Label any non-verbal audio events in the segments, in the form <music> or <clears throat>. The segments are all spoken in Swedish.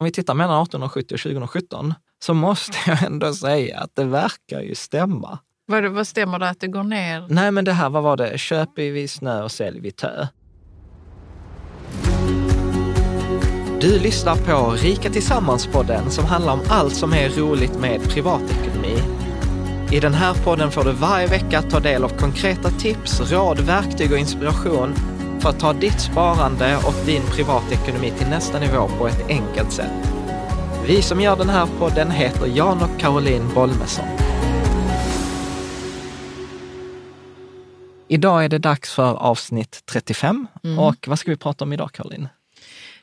Om vi tittar mellan 1870 och 2017 så måste jag ändå säga att det verkar ju stämma. Vad, vad stämmer det att det går ner? Nej, men det här, vad var det? Köper vi snö och säljer vi tö. Du lyssnar på Rika Tillsammans-podden som handlar om allt som är roligt med privatekonomi. I den här podden får du varje vecka ta del av konkreta tips, råd, verktyg och inspiration för att ta ditt sparande och din privatekonomi till nästa nivå på ett enkelt sätt. Vi som gör den här podden heter Jan och Caroline Bolmesson. Idag är det dags för avsnitt 35 Mm. och vad ska vi prata om idag Caroline?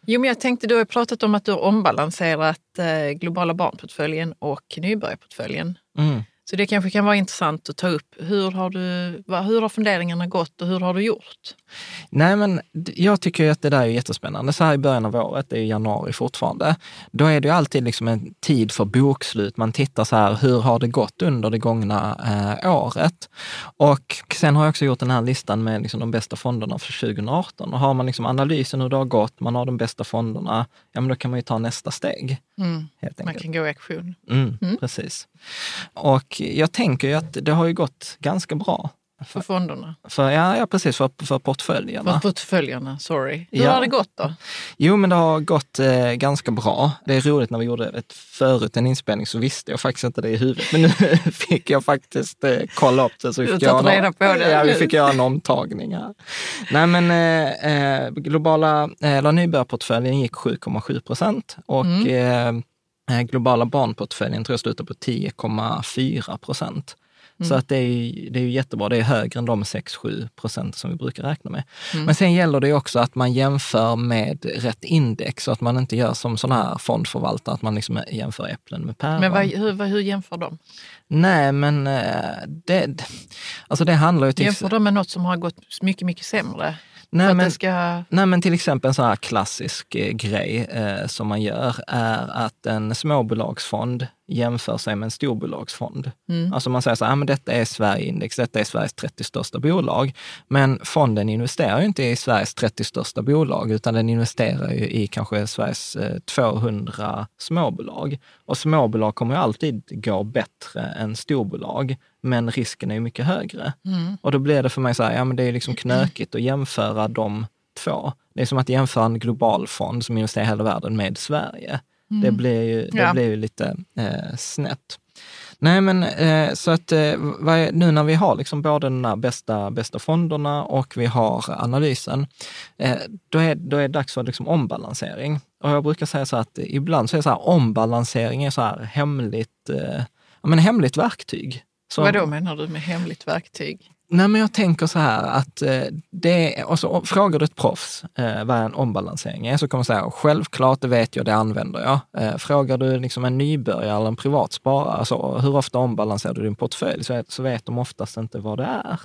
Jo, men jag tänkte, du har pratat om att du har ombalanserat eh, globala barnportföljen och nybörjarportföljen. Mm. Så det kanske kan vara intressant att ta upp. Hur har, du, hur har funderingarna gått och hur har du gjort? Nej, men jag tycker att det där är jättespännande. Så här i början av året, det är januari fortfarande, då är det ju alltid liksom en tid för bokslut. Man tittar så här, hur har det gått under det gångna eh, året? Och sen har jag också gjort den här listan med liksom de bästa fonderna för 2018. Och har man liksom analysen hur det har gått, man har de bästa fonderna, ja men då kan man ju ta nästa steg. Mm. Man kan gå i aktion. Mm, Mm. Precis. Och jag tänker ju att det har ju gått ganska bra. För fonderna. För, ja, ja, precis, för, för portföljerna. För portföljerna, sorry. Hur Ja. har det gått då? Jo, men det har gått eh, ganska bra. Det är roligt när vi gjorde ett förut en inspelning så visste jag faktiskt inte det i huvudet. Men nu <laughs> fick jag faktiskt eh, kolla upp det. Så vi Du har tagit reda på det Ja, vi fick göra en omtagning här. Nej, men eh, eh, globala, eh, eller nybörjarportföljen gick 7,7 procent och Mm. eh, eh, globala barnportföljen tror jag slutar på 10,4 procent. Mm. Så att det, är, det är jättebra. Det är högre än de 6-7 procent som vi brukar räkna med. Mm. Men sen gäller det också att man jämför med rätt index så att man inte gör som sådana här fondförvaltare, att man liksom jämför äpplen med päron. Men vad, hur, hur jämför de? Nej, men eh, det, alltså det handlar ju till Jämför de med något som har gått mycket, mycket sämre? Nej, men, ska... nej, men till exempel en sån här klassisk eh, grej eh, som man gör är att en småbolagsfond jämför sig med en storbolagsfond. Mm. Alltså man säger så här, ah, men detta är Sverigeindex, detta är Sveriges 30 största bolag. Men fonden investerar ju inte i Sveriges 30 största bolag, utan den investerar ju i kanske Sveriges eh, 200 småbolag. Och småbolag kommer ju alltid gå bättre än storbolag, men risken är ju mycket högre. Mm. Och då blir det för mig så här, ja men det är liksom <clears throat> knökigt att jämföra de två. Det är som att jämföra en global fond som investerar i hela världen med Sverige. Det blir ju, det Mm. Ja. blir ju lite eh, snett. Nej, men eh, så att eh, är, nu när vi har liksom både de här bästa, bästa fonderna och vi har analysen, eh, då, är, då är det dags för liksom ombalansering. Och jag brukar säga så att ibland så är så här, ombalansering är så här hemligt, eh, men hemligt verktyg. Så, Vad då menar du med hemligt verktyg? Nej, men jag tänker så här att eh, det och så frågar du ett proffs eh, vad en ombalansering är, så kommer de säga självklart, det vet jag, det använder jag. Eh, frågar du liksom en nybörjare eller en privatsparare, alltså, hur ofta ombalanserar du din portfölj, så, så vet de oftast inte vad det är.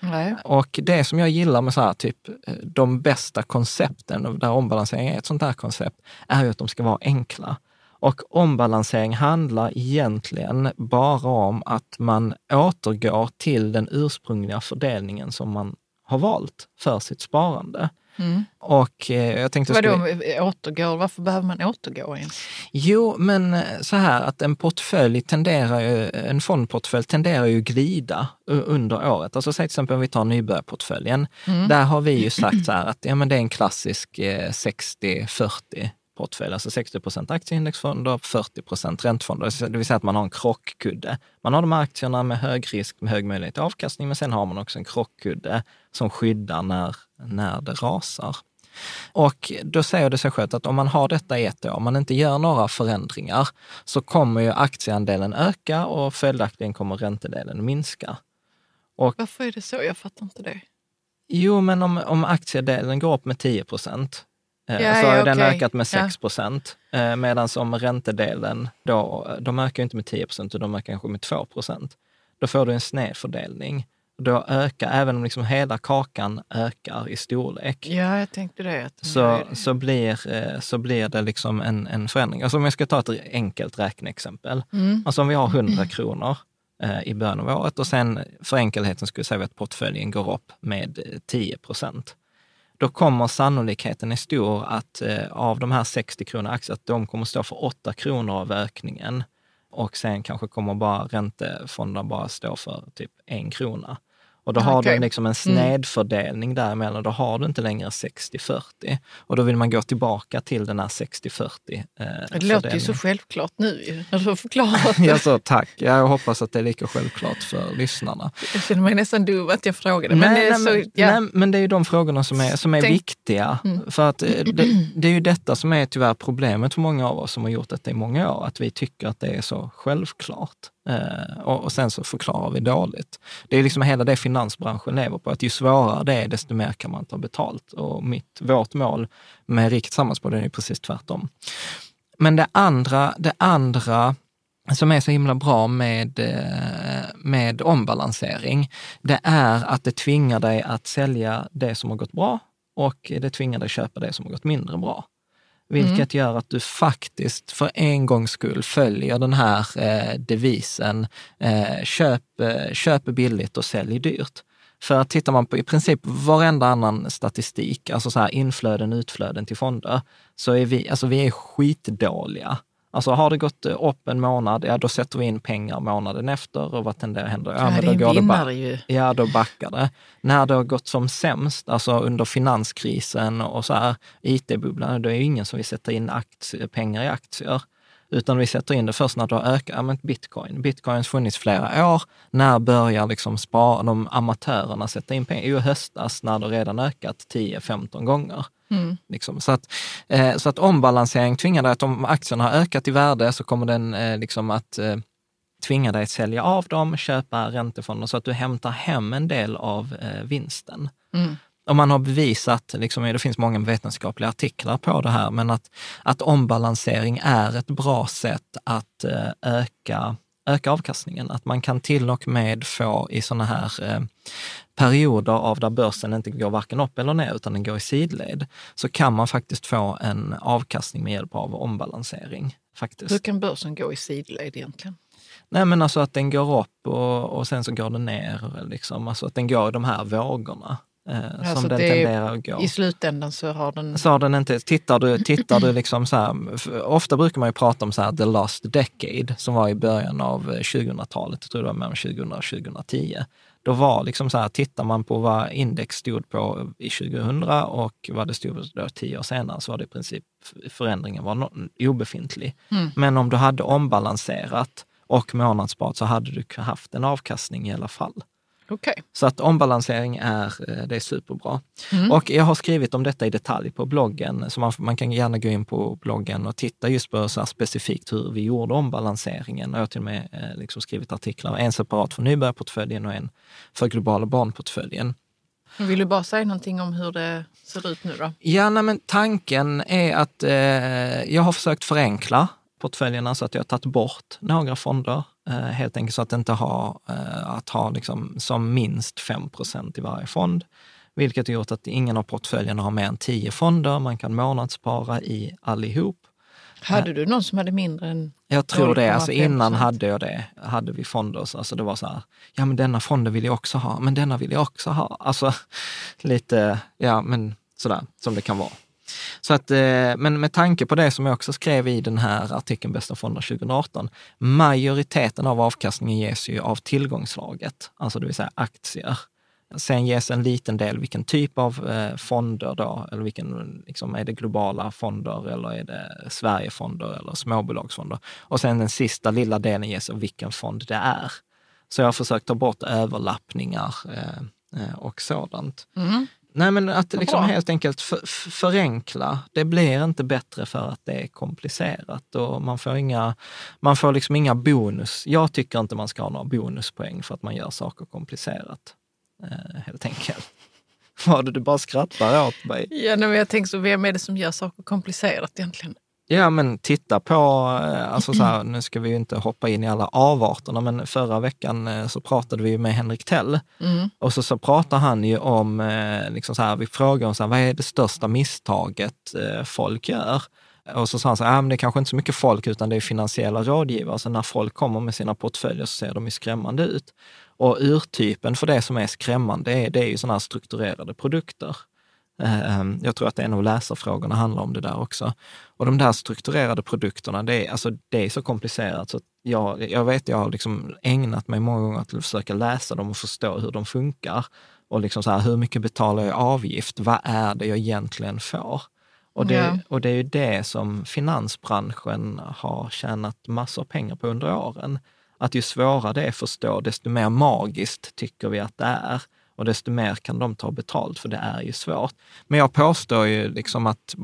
Nej. Och det som jag gillar med så här, typ, eh, de bästa koncepten, där ombalansering är ett sånt här koncept, är ju att de ska vara enkla. Och ombalansering handlar egentligen bara om att man återgår till den ursprungliga fördelningen som man har valt för sitt sparande. Mm. Och eh, jag tänkte... Vadå skulle- med återgår? Varför behöver man återgå ens? Jo, men eh, så här att en portfölj tenderar ju, en fondportfölj tenderar ju glida under året. Alltså säg till exempel om vi tar nybörjarportföljen. Mm. Där har vi ju sagt så här att ja, men det är en klassisk eh, 60-40 portfölj, alltså 60 procent aktieindexfonder, 40 procent räntefonder. Så Det vill säga att man har en krockkudde. Man har de här aktierna med hög risk, med hög möjlighet till avkastning, men sen har man också en krockkudde som skyddar när, när det rasar. Och då säger det sig självt att om man har detta i ett år, om man inte gör några förändringar, så kommer ju aktieandelen öka och följaktligen kommer räntedelen minska. Varför är det så? Jag fattar inte det. Jo, men om, om aktiedelen går upp med 10 procent, Ja, så har ja, den okej. ökat med Ja. 6 procent. Eh, Medan om räntedelen, då, de ökar inte med 10 procent, utan de ökar kanske med 2 procent. Då får du en snedfördelning. Då ökar, även om liksom hela kakan ökar i storlek, Ja, jag tänkte det. Så, så, blir, eh, så blir det liksom en, en förändring. Alltså om jag ska ta ett enkelt räkneexempel. Mm. Alltså om vi har 100 kronor eh, i början av året och sen för enkelheten skulle jag säga att portföljen går upp med eh, 10 procent då kommer sannolikheten är stor att eh, av de här 60 kronor aktier, att de kommer stå för 8 kronor av ökningen. Och sen kanske kommer bara räntefonderna bara stå för typ en krona. Och då har Okej. du liksom en snedfördelning däremellan. Då har du inte längre 60-40. Och då vill man gå tillbaka till den här 60-40. Eh, Det låter ju så självklart nu när du har <laughs> förklarat det. Ja, så, tack. Jag hoppas att det är lika självklart för lyssnarna. Jag känner mig nästan dum att jag frågade. Men, det är så, men, ja. nej, men det är ju de frågorna som är, som är Tänk- viktiga. För att eh, det, det är ju detta som är tyvärr problemet för många av oss som har gjort detta i många år, att vi tycker att det är så självklart. Eh, och, och sen så förklarar vi dåligt. Det är liksom hela det finansbranschen lever på, att ju svårare det är, desto mer kan man ta betalt. Och mitt, vårt mål med Riket det är ju precis tvärtom. Men det andra, det andra som är så himla bra med, eh, med ombalansering, det är att det tvingar dig att sälja det som har gått bra och det tvingar dig att köpa det som har gått mindre bra. Vilket gör att du faktiskt för en gångs skull följer den här eh, devisen, eh, köp, eh, köp billigt och sälj dyrt. För att tittar man på i princip varenda annan statistik, alltså så här inflöden, utflöden till fonder, så är vi, alltså vi är skitdåliga. Alltså har det gått eh, upp en månad, ja då sätter vi in pengar månaden efter och vad tenderar hända? Ja, men det en går ba- vinnare ju. Ja, då backar det. När det har gått som sämst, alltså under finanskrisen och så här, IT-bubblan, då är det ingen som vill sätta in aktie, pengar i aktier. Utan vi sätter in det först när det har ökat, ja men bitcoin. Bitcoin har funnits flera år. När börjar liksom spara, de amatörerna sätta in pengar? Jo, i höstas när det redan ökat 10-15 gånger. Mm. Liksom. Så, att, eh, så att ombalansering tvingar dig att om aktierna har ökat i värde så kommer den eh, liksom att eh, tvinga dig att sälja av dem, köpa räntefonder så att du hämtar hem en del av eh, vinsten. Mm. Och man har bevisat, liksom, det finns många vetenskapliga artiklar på det här, men att, att ombalansering är ett bra sätt att eh, öka, öka avkastningen. Att man kan till och med få i sådana här eh, perioder av där börsen inte går varken upp eller ner utan den går i sidled, så kan man faktiskt få en avkastning med hjälp av ombalansering. Faktiskt. Hur kan börsen gå i sidled egentligen? Nej men alltså att den går upp och, och sen så går den ner. Liksom. Alltså att den går i de här vågorna eh, Alltså som den det är- tenderar att gå. I slutändan så har den... Så har den inte, tittar du, tittar du liksom så här, ofta brukar man ju prata om så här the last decade som var i början av eh, 2000-talet, jag tror det var mellan 2000 och 2010. Då var liksom så här, tittar man på vad index stod på i 2000 och vad det stod då tio år senare så var det i princip förändringen var obefintlig. Mm. Men om du hade ombalanserat och månadssparat så hade du haft en avkastning i alla fall. Okej. Så att ombalansering är, eh, det är superbra. Mm. Och jag har skrivit om detta i detalj på bloggen, så man, man kan gärna gå in på bloggen och titta just på så specifikt hur vi gjorde ombalanseringen. Och jag har till och med eh, liksom skrivit artiklar, en separat för nybörjarportföljen och en för globala barnportföljen. Vill du bara säga någonting om hur det ser ut nu då? Ja, nej, men tanken är att eh, jag har försökt förenkla portföljerna så att jag har tagit bort några fonder. Eh, helt enkelt så att inte ha, eh, att ha liksom som minst 5% i varje fond. Vilket har gjort att ingen av portföljerna har mer än 10 fonder. Man kan månadsspara i allihop. Hade du någon som hade mindre än... Jag tror det. 0,5%. Alltså innan hade jag det. Hade vi fonder, så alltså det var så här, ja men denna fonden vill jag också ha, men denna vill jag också ha. Alltså <laughs> lite, ja men sådär som det kan vara. Så att, eh, men med tanke på det som jag också skrev i den här artikeln Bästa fonder 2018, majoriteten av avkastningen ges ju av tillgångslaget, alltså det vill säga aktier. Sen ges en liten del vilken typ av eh, fonder då, eller vilken, liksom, är det globala fonder eller är det Sverigefonder eller småbolagsfonder? Och sen den sista lilla delen ges av vilken fond det är. Så jag har försökt ta bort överlappningar eh, eh och sådant. Mm. Nej, men att Vad liksom helt enkelt för, för- förenkla. Det blir inte bättre för att det är komplicerat och man får inga, man får liksom inga bonus. Jag tycker inte man ska ha några bonuspoäng för att man gör saker komplicerat. Eh, helt enkelt. <laughs> Var det du bara skrattar åt mig? Ja, men jag tänker så, vem är det som gör saker komplicerat egentligen? Ja, men titta på, eh, alltså så här, nu ska vi ju inte hoppa in i alla avarterna, men förra veckan eh, så pratade vi med Henrik Tell Mm. och så, så pratar han ju om, eh, liksom så här, vi frågar om så här, vad är det största misstaget folk gör? Och så sa han så här, ah, men det är kanske inte så mycket folk utan det är finansiella rådgivare. Så när folk kommer med sina portföljer så ser de ju skrämmande ut. Och urtypen för det som är skrämmande, är, det är ju sådana här strukturerade produkter. Ehm, jag tror att en av läsarfrågorna handlar om det där också. Och de där strukturerade produkterna, det är, alltså, det är så komplicerat så jag, jag vet, jag har liksom ägnat mig många gånger till att försöka läsa dem och förstå hur de funkar. Och liksom så här, hur mycket betalar jag i avgift? Vad är det jag egentligen får? Och det, ja. och det är ju det som finansbranschen har tjänat massor pengar på under åren. Att ju svårare det är att förstå, desto mer magiskt tycker vi att det är. Och desto mer kan de ta betalt, för det är ju svårt. Men jag påstår ju liksom att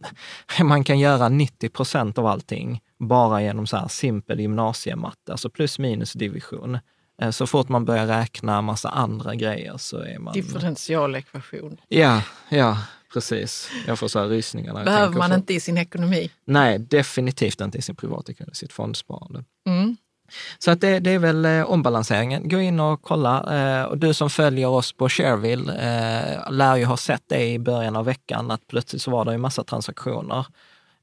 <laughs> man kan göra 90 procent av allting bara genom så här simpel gymnasiematte, alltså plus minus division. Eh, så fort man börjar räkna massa andra grejer så är man... Differentialekvation. Ja, ja, precis. Jag får så här rysningar. Behöver man inte i sin ekonomi? Nej, definitivt inte i sin privatekonomi, sitt fondsparande. Mm. Så att det, det, är väl eh, ombalanseringen. Gå in och kolla. Eh, och du som följer oss på Shareville eh, lär ju ha sett det i början av veckan, att plötsligt så var det en massa transaktioner.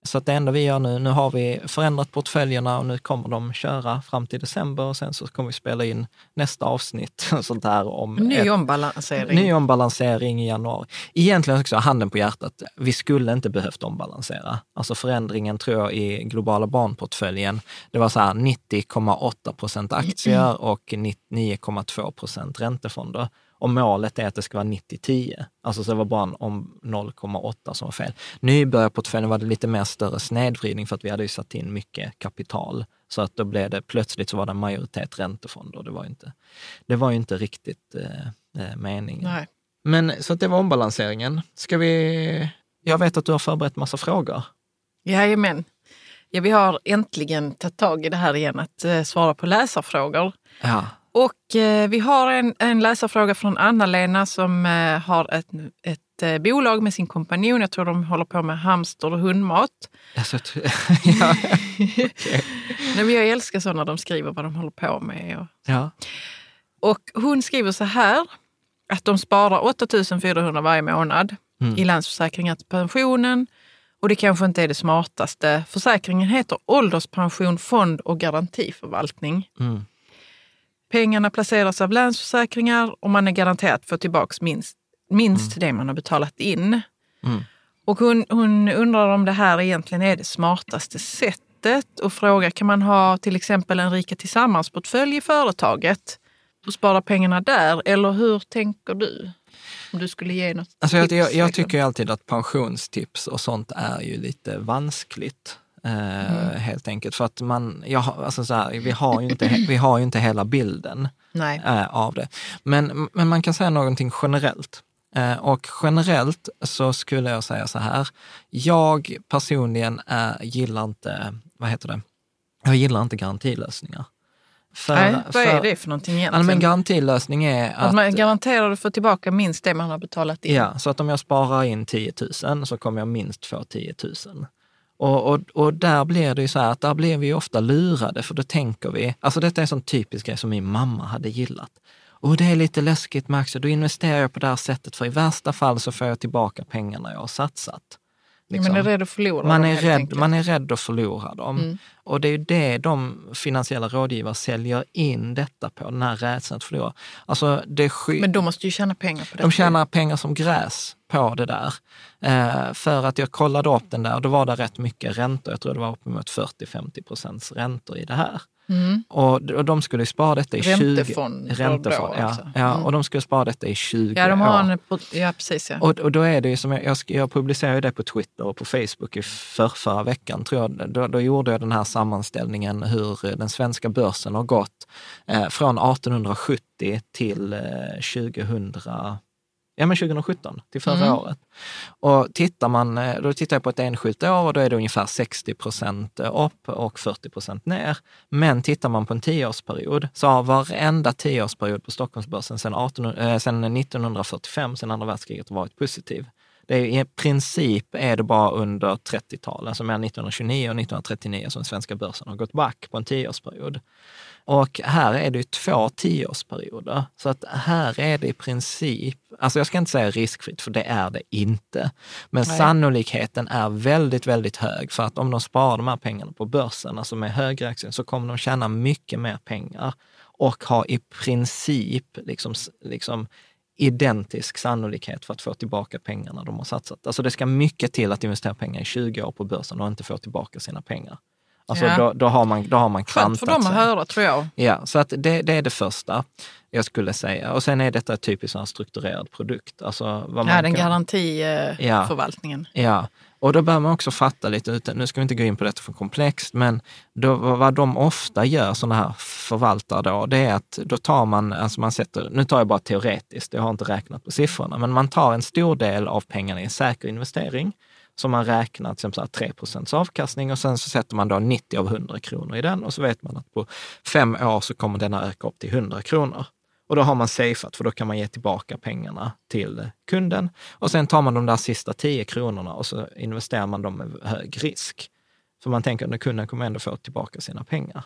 Så att det enda vi gör nu, nu har vi förändrat portföljerna och nu kommer de köra fram till december och sen så kommer vi spela in nästa avsnitt. <laughs> Sånt här om ny ett, ombalansering. Ny ombalansering i januari. Egentligen också, handen på hjärtat, vi skulle inte behövt ombalansera. Alltså förändringen tror jag i globala barnportföljen, det var så här 90,8 procent aktier <clears throat> och 99,2 procent räntefonder. Och målet är att det ska vara 90-10. Alltså så det var bara om 0,8 som var fel. Nybörjarportföljen var det lite mer större snedvridning för att vi hade ju satt in mycket kapital. Så att då blev det plötsligt så var det en majoritet räntefonder. Det var ju inte, det var ju inte riktigt eh, eh meningen. Nej. Men så att det var ombalanseringen. Ska vi... Jag vet att du har förberett massa frågor. Jajamän. Ja, vi har äntligen tagit tag i det här igen, att eh, svara på läsarfrågor. Ja. Och eh, vi har en, en läsarfråga från Anna-Lena som eh, har ett, ett eh, bolag med sin kompanjon. Jag tror de håller på med hamster och hundmat. Alltså, ja. <laughs> okay. Nej, men jag älskar så när de skriver vad de håller på med. Och, ja. och hon skriver så här att de sparar 8 400 varje månad mm. i Länsförsäkringar till pensionen. Och det kanske inte är det smartaste. Försäkringen heter ålderspension, fond och garantiförvaltning. Mm. Pengarna placeras av Länsförsäkringar och man är garanterat få tillbaka minst, minst mm. det man har betalat in. Mm. Och hon, hon undrar om det här egentligen är det smartaste sättet och frågar kan man ha till exempel en Rika Tillsammans-portfölj i företaget och spara pengarna där? Eller hur tänker du? Om du skulle ge något alltså tips? Jag, jag tycker alltid att pensionstips och sånt är ju lite vanskligt. Mm. Helt enkelt. För att man, ja, alltså så här, vi, har ju inte, vi har ju inte hela bilden äh, av det. Men, men man kan säga någonting generellt. Eh, och generellt så skulle jag säga så här. Jag personligen är, gillar inte, vad heter det? Jag gillar inte garantilösningar. För, Nej, vad för, är det för någonting egentligen? Men garantilösning är att... Att man garanterar att få tillbaka minst det man har betalat in? Ja, så att om jag sparar in 10 000 så kommer jag minst få 10 000. Och, och, och där blir det ju så här att där blir vi ofta lurade, för då tänker vi, alltså detta är en sån typisk grej som min mamma hade gillat. Och det är lite läskigt med aktier, då investerar jag på det här sättet, för i värsta fall så får jag tillbaka pengarna jag har satsat. Liksom. Man är rädd att förlora man dem. Är rädd, man är rädd att förlora dem. Mm. Och det är ju det de finansiella rådgivare säljer in detta på, den här rädslan att förlora. Alltså det Men de måste ju tjäna pengar på det. De tjänar pengar som gräs på det där. Eh, för att jag kollade upp den där, då var det rätt mycket räntor. Jag tror det var uppemot 40-50 procents räntor i det här. Mm. Och, och de skulle spara detta i 20... Räntefond. Räntefond, ja. Alltså. ja mm. Och de skulle spara detta i 20 ja, de har år. En, ja, precis. Ja. Och, och då är det ju som jag, jag, jag publicerade det på Twitter och på Facebook i för, förra veckan, tror jag. Då, då gjorde jag den här sammanställningen hur den svenska börsen har gått eh, från 1870 till eh, 2000 Ja, men 2017 till förra mm. året. Och tittar man, eh, då tittar jag på ett enskilt år och då är det ungefär 60 procent upp och 40 procent ner. Men tittar man på en tioårsperiod så har varenda tioårsperiod på Stockholmsbörsen sedan, 18, äh, sedan 1945, sedan andra världskriget, varit positiv. Det är, I princip är det bara under 30-talet, alltså mellan 1929 och 1939, som svenska börsen har gått back på en tioårsperiod. Och här är det ju två tioårsperioder. Så att här är det i princip, alltså jag ska inte säga riskfritt, för det är det inte. Men Nej. sannolikheten är väldigt, väldigt hög för att om de sparar de här pengarna på börsen, alltså med högre aktier, så kommer de tjäna mycket mer pengar och ha i princip liksom, liksom identisk sannolikhet för att få tillbaka pengarna de har satsat. Alltså det ska mycket till att investera pengar i 20 år på börsen och inte få tillbaka sina pengar. Alltså Ja. då, då har man, då har man Skönt klantat för dem att höra tror jag. Ja, så att det, det är det första jag skulle säga. Och sen är detta typiskt en strukturerad produkt. Alltså vad man Ja, den kan- garantiförvaltningen. Ja, och då bör man också fatta lite, utan, nu ska vi inte gå in på detta för komplext, men då, vad vad de ofta gör, sådana här förvaltare då, det är att då tar man, alltså man sätter, nu tar jag bara teoretiskt, jag har inte räknat på siffrorna, men man tar en stor del av pengarna i en säker investering, som man räknar till exempel 3% avkastning och sen så sätter man då 90 av 100 kronor i den och så vet man att på fem år så kommer denna öka upp till 100 kronor. Och då har man safeat, för då kan man ge tillbaka pengarna till kunden. Och sen tar man de där sista 10 kronorna och så investerar man dem med hög risk. För man tänker att kunden kommer ändå få tillbaka sina pengar.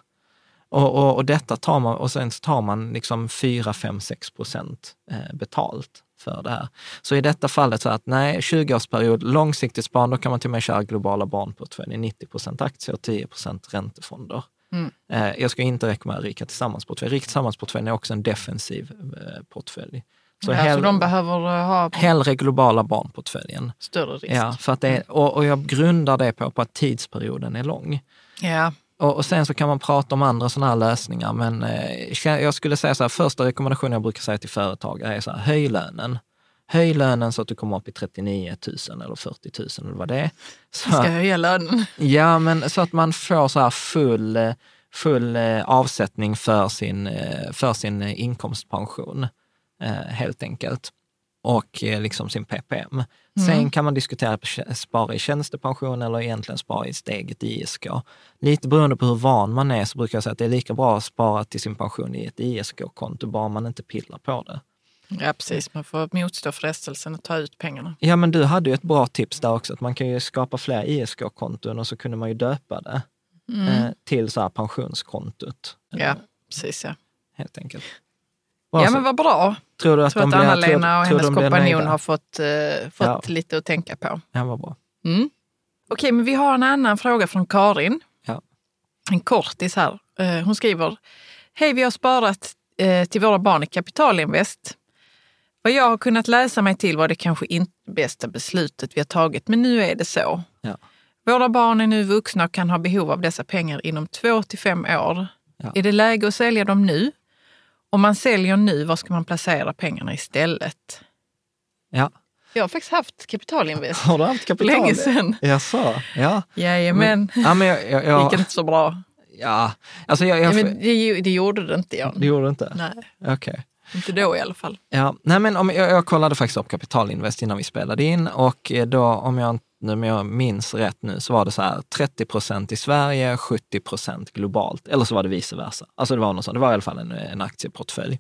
Och, och, och detta tar man, och sen tar man liksom 4, 5, 6 procent eh, betalt för det här. Så i detta fallet så att nej, 20-årsperiod, långsiktigt sparande, då kan man till och med köra globala barnportföljer, 90 procent aktier och 10 procent räntefonder. Mm. Eh, Jag ska inte rekommendera Rika Tillsammans-portfölj. Rika Tillsammans-portföljen är också en defensiv eh, portfölj. Så, Så, ja, hell- så de behöver eh, ha hellre globala barnportföljen. större risk. Ja, för att det är, och, och jag grundar det på, på att tidsperioden är lång. Ja. Och, och sen så kan man prata om andra sådana här lösningar, men eh, jag skulle säga så här, första rekommendationen jag brukar säga till företag är så här, höj lönen. Höj lönen så att du kommer upp i 39 000 eller 40 000 eller vad det är. Så, Ska höja lönen. Ja, men så att man får så här full, full eh, avsättning för sin, eh, för sin inkomstpension, eh, helt enkelt. Och liksom sin PPM. Sen kan man diskutera kä- spara i tjänstepension eller egentligen spara i sitt eget ISK. Lite beroende på hur van man är så brukar jag säga att det är lika bra att spara till sin pension i ett ISK-konto, bara man inte pillar på det. Ja, precis. Man får motstå frestelsen att ta ut pengarna. Ja, men du hade ju ett bra tips där också, att man kan ju skapa fler ISK-konton och så kunde man ju döpa det eh, till så här pensionskontot. Ja, precis. Ja, Helt enkelt. Ja men vad bra. tror du att tror att Anna-Lena och hennes kompanjon har fått, eh, fått Ja. lite att tänka på. Ja, vad bra. Mm. Okej, men vi har en annan fråga från Karin. Ja. En kortis här. Eh, Hon skriver, Hej, vi har sparat eh, till våra barn i Kapitalinvest. Vad jag har kunnat läsa mig till var det kanske inte bästa beslutet vi har tagit, men nu är det så. Ja. Våra barn är nu vuxna och kan ha behov av dessa pengar inom två till fem år. Ja. Är det läge att sälja dem nu? Om man säljer nu, var ska man placera pengarna istället? Ja. Jag har faktiskt haft Kapitalinvest Har du haft kapital? länge sedan. Jaså? Ja. Jajamän. Ja, men jag, jag, Det jag, gick inte så bra. ja. Alltså jag, jag, Ja, men det, det gjorde det inte, Jan. det gjorde du inte? Nej, Okej inte då i alla fall. Ja, nej men om, jag, jag kollade faktiskt upp Kapitalinvest innan vi spelade in och eh, då, om jag, om jag minns rätt nu, så var det så här 30 procent i Sverige, 70 procent globalt. Eller så var det vice versa. Alltså det var något sånt. Det var i alla fall en, en aktieportfölj.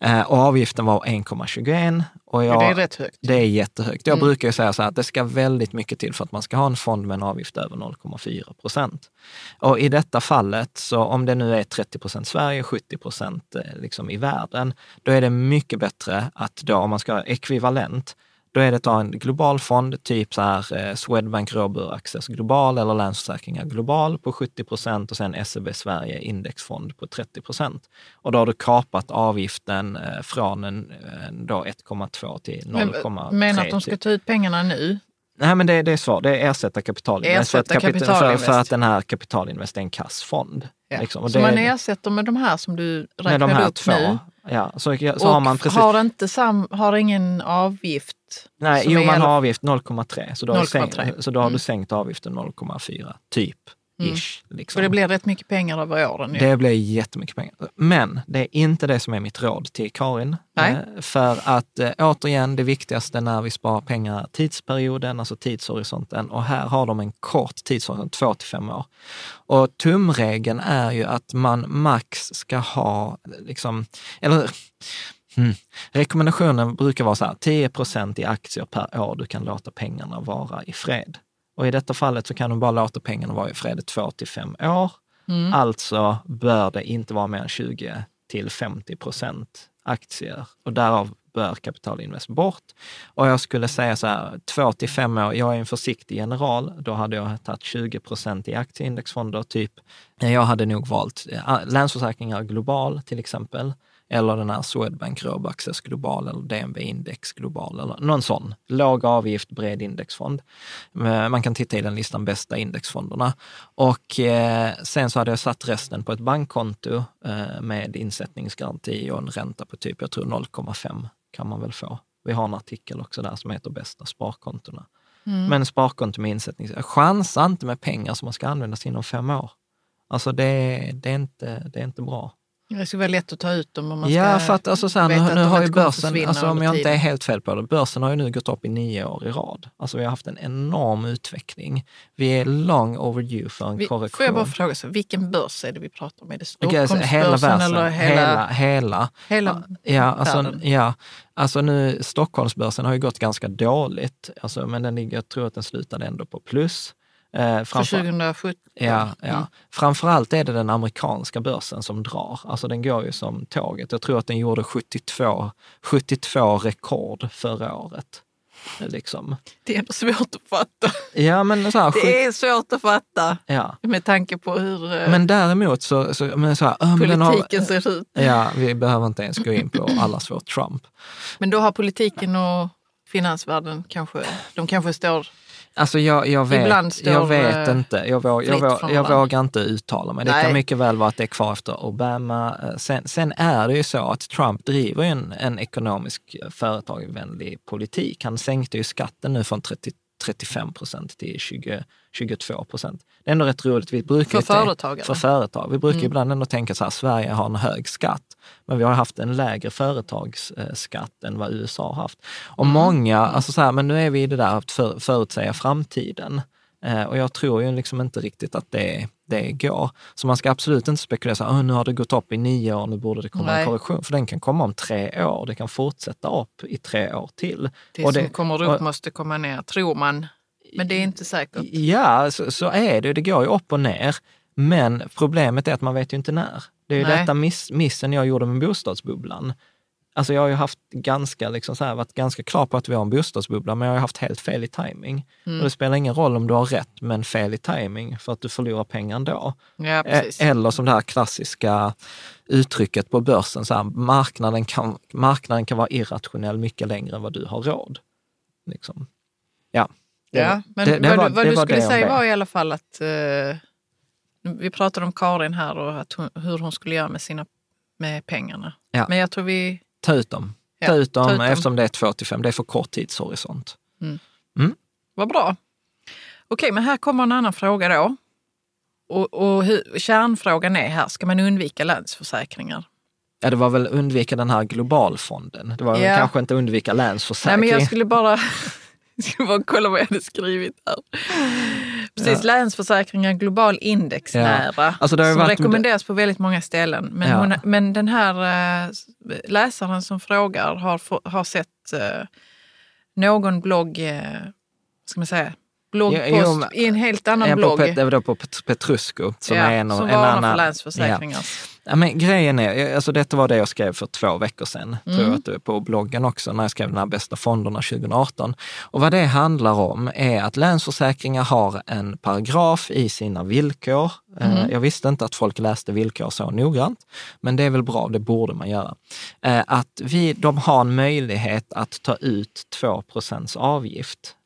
Eh, och avgiften var 1,21. Och jag, det är rätt högt. Det är jättehögt. Jag Mm. brukar säga så här att det ska väldigt mycket till för att man ska ha en fond med en avgift över 0,4 procent. Och i detta fallet, så om det nu är 30 procent Sverige, 70 procent eh, liksom i världen, då är det mycket bättre att då, om man ska ha ekvivalent, då är det att ha en global fond, typ så här eh, Swedbank Robur Access Global eller Länsförsäkringar Global på 70 procent och sen SEB Sverige Indexfond på 30 procent. Och då har du kapat avgiften eh, från en, en då 1,2 till 0,3. Men, men att de ska typ. ta ut pengarna nu? Nej, men det, det är svar. Det är ersätta kapitalinvest. Ersätta kapitalinvest. För, för att den här kapitalinvest är en kassfond. Ja. Liksom. Så det- man ersätter med de här som du räknade upp två. nu? Ja, så, så har man precis... har, inte sam, har ingen avgift? nej, jo, man har avgift 0,3. Så då, har du 0,3. sänkt, så då har Mm. du sänkt avgiften 0,4, typ. Mm. Liksom. För det blir rätt mycket pengar över åren. ju. Det blir jättemycket pengar. Men det är inte det som är mitt råd till Karin. Nej. Eh, För att eh, återigen, det viktigaste när vi sparar pengar är tidsperioden, alltså tidshorisonten. Och här har de en kort tidshorisont, två till fem år. Och tumregeln är ju att man max ska ha, liksom, eller Hmm. Rekommendationen brukar vara så här, 10 procent i aktier per år du kan låta pengarna vara i fred. Och i detta fallet så kan du bara låta pengarna vara i fred i två till fem år. Mm. Alltså bör det inte vara mer än 20 till 50 procent aktier och därav bör kapitalinvest bort. Och jag skulle säga så här, två till fem år, jag är en försiktig general, då hade jag tagit 20 procent i aktieindexfonder, typ. Jag hade nog valt eh, Länsförsäkringar Global till exempel. Eller den här Swedbank Robaccess Global eller DNB Index Global eller någon sån. Låg avgift, bred indexfond. Eh, man kan titta i den listan bästa indexfonderna. Och eh, sen så hade jag satt resten på ett bankkonto eh, med insättningsgaranti och en ränta på typ, jag tror 0,5 kan man väl få. Vi har en artikel också där som heter Bästa sparkontona. Mm. Men sparkonto med insättning, chansa inte med pengar som man ska användas inom fem år. Alltså det, det, är, inte, det är inte bra. Det ska vara lätt att ta ut dem om man ska Ja, för att alltså så här, nu, nu har ju börsen, alltså om jag inte är helt fel på det, börsen har ju nu gått upp i nio år i rad. Alltså vi har haft en enorm utveckling. Vi är long overdue för en vi, korrektion. Får jag bara fråga, så, vilken börs är det vi pratar om? Är det Stockholmsbörsen okay, hela börsen, eller hela? Hela. Hela, ja, alltså, ja, alltså nu Stockholmsbörsen har ju gått ganska dåligt, alltså, men den ligger, jag tror att den slutade ändå på plus. Eh, framför, 2017? Ja, ja. Mm. framförallt är det den amerikanska börsen som drar. Alltså den går ju som tåget. Jag tror att den gjorde 72, 72 rekord förra året. Liksom. Det är ändå svårt att fatta. Ja, men så här, det är svårt att fatta ja. med tanke på hur eh, men däremot så, så, men så här, politiken har, ser ut. Ja, vi behöver inte ens gå in på allas vår Trump. Men då har politiken och finansvärlden kanske, de kanske står Alltså jag, jag vet, jag vet eh, inte. Jag, våg, jag, våg, jag vågar inte uttala mig. Det Nej. kan mycket väl vara att det är kvar efter Obama. Eh, sen, sen är det ju så att Trump driver en, en ekonomisk företagsvänlig politik. Han sänkte ju skatten nu från 30 35 procent till 20, 22 procent. Det är ändå rätt roligt. Vi brukar för företagare? För företag. Vi brukar mm. ibland ändå tänka så här, Sverige har en hög skatt, men vi har haft en lägre företagsskatt än vad USA har haft. Och mm. många, alltså så här, men nu är vi i det där att för, förutsäga framtiden. Eh, och jag tror ju liksom inte riktigt att det, det går. Så man ska absolut inte spekulera så här, nu har det gått upp i nio år, nu borde det komma Nej. en korrektion. För den kan komma om tre år, det kan fortsätta upp i tre år till. Det och som det, kommer upp och, måste komma ner, tror man. Men det är inte säkert. Ja, så, så är det. Det går ju upp och ner. Men problemet är att man vet ju inte när. Det är ju Nej. detta miss, missen jag gjorde med bostadsbubblan. Alltså jag har ju haft ganska, liksom så här, varit ganska klar på att vi har en bostadsbubbla, men jag har haft helt fel i timing. Mm. Och det spelar ingen roll om du har rätt, men fel i timing för att du förlorar pengar ändå. Ja, precis. Eller som det här klassiska uttrycket på börsen, så här, marknaden, kan, marknaden kan vara irrationell mycket längre än vad du har råd. Liksom. Ja. ja, men det, det vad, var, vad du skulle säga var i alla fall att uh, vi pratade om Karin här och hon, hur hon skulle göra med sina med pengarna. Ja. Men jag tror vi Ta ut dem. Ja, ta ut dem, ta ut dem. eftersom det är 2 till 5. Det är för kort tidshorisont. Mm. Mm. Vad bra. Okej, men här kommer en annan fråga då. Och, och hur, kärnfrågan är här, ska man undvika länsförsäkringar? Ja, det var väl undvika den här globalfonden. Det var ja. kanske inte undvika länsförsäkring. Nej, men jag skulle bara, <laughs> jag skulle bara kolla vad jag hade skrivit här. Precis, ja. Länsförsäkringar global indexnära ja. alltså som rekommenderas på väldigt många ställen. Men, ja. hon, men den här äh, läsaren som frågar har, har sett äh, någon blogg, äh, ska man säga, bloggpost i en helt annan blogg. det var då på Petrusco som ja, är en, som en annan... för länsförsäkringar. Ja. Ja. men grejen är, alltså detta var det jag skrev för två veckor sedan, mm. tror jag att det är på bloggen också, när jag skrev den här bästa fonderna 2018. Och vad det handlar om är att Länsförsäkringar har en paragraf i sina villkor. Eh, mm. Jag visste inte att folk läste villkor så noggrant, men det är väl bra, det borde man göra. Eh, att vi, de har en möjlighet att ta ut 2% avgift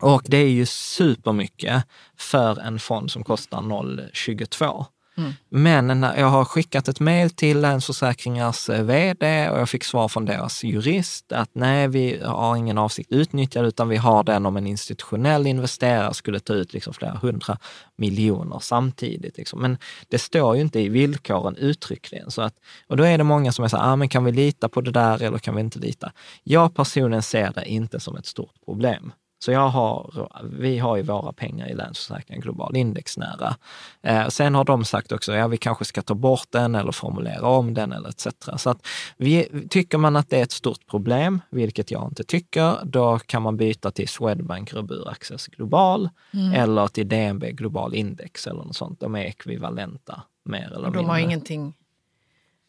och det är ju supermycket för en fond som kostar 0,22. Mm. Men när jag har skickat ett mejl till Länsförsäkringars eh, vd och jag fick svar från deras jurist att nej, vi har ingen avsikt att utnyttja det, utan vi har den om en institutionell investerare skulle ta ut liksom flera hundra miljoner samtidigt. Liksom. Men det står ju inte i villkoren uttryckligen. Så att, och då är det många som är så här, ah, men kan vi lita på det där eller kan vi inte lita? Jag personligen ser det inte som ett stort problem. Så jag har, vi har ju våra pengar i Länsförsäkringar Global indexnära. Eh, sen har de sagt också, ja vi kanske ska ta bort den eller formulera om den eller etc. Så att vi, tycker man att det är ett stort problem, vilket jag inte tycker, då kan man byta till Swedbank Robur Access Global mm. eller till DNB Global Index eller något sånt. De är ekvivalenta mer eller mindre. De har ingenting,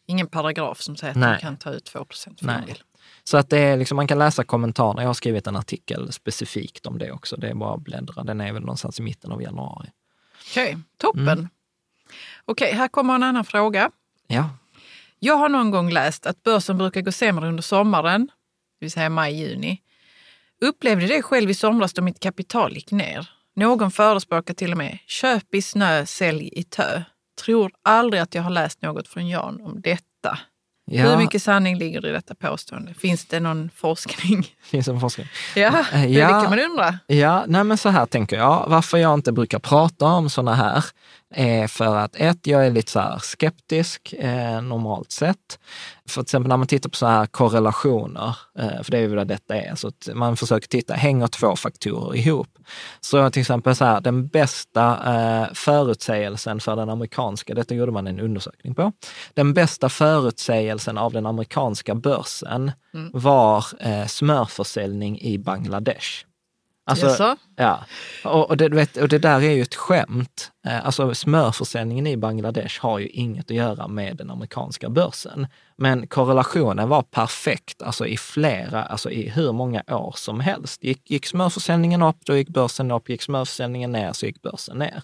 ingen paragraf som säger att Nej. de kan ta ut 2 procent för Nej. Så att det är liksom, man kan läsa kommentarerna. Jag har skrivit en artikel specifikt om det också. Det är bara att bläddra. Den är väl någonstans i mitten av januari. Okej, okay, toppen. Mm. Okej, okay, här kommer en annan fråga. Ja. Jag har någon gång läst att börsen brukar gå sämre under sommaren, det vill säga maj-juni. Upplevde det själv i somras då mitt kapital gick ner. Någon förespråkar till och med köp i snö, sälj i tö. Tror aldrig att jag har läst något från Jan om detta. Ja, Hur mycket sanning ligger det i detta påstående? Finns det någon forskning? <laughs> finns en forskning. Ja, det, Eh, ja. det kan man undra. Ja, nej men så här tänker jag. Varför jag inte brukar prata om sådana här är för att ett, jag är lite så skeptisk eh, normalt sett. För till exempel när man tittar på så här korrelationer, eh, för det är ju vad detta är, så att man försöker titta, hänger två faktorer ihop? Så till exempel så här, den bästa eh, förutsägelsen för den amerikanska, detta gjorde man en undersökning på, den bästa förutsägelsen av den amerikanska börsen var eh, smörförsäljning i Bangladesh. Alltså, Jaså? Ja, och, och, det, vet, och det där är ju ett skämt. Eh, Alltså smörförsäljningen i Bangladesh har ju inget att göra med den amerikanska börsen. Men korrelationen var perfekt, alltså i flera, alltså i hur många år som helst. Gick, gick smörförsäljningen upp, då gick börsen upp. Gick smörförsäljningen ner, så gick börsen ner.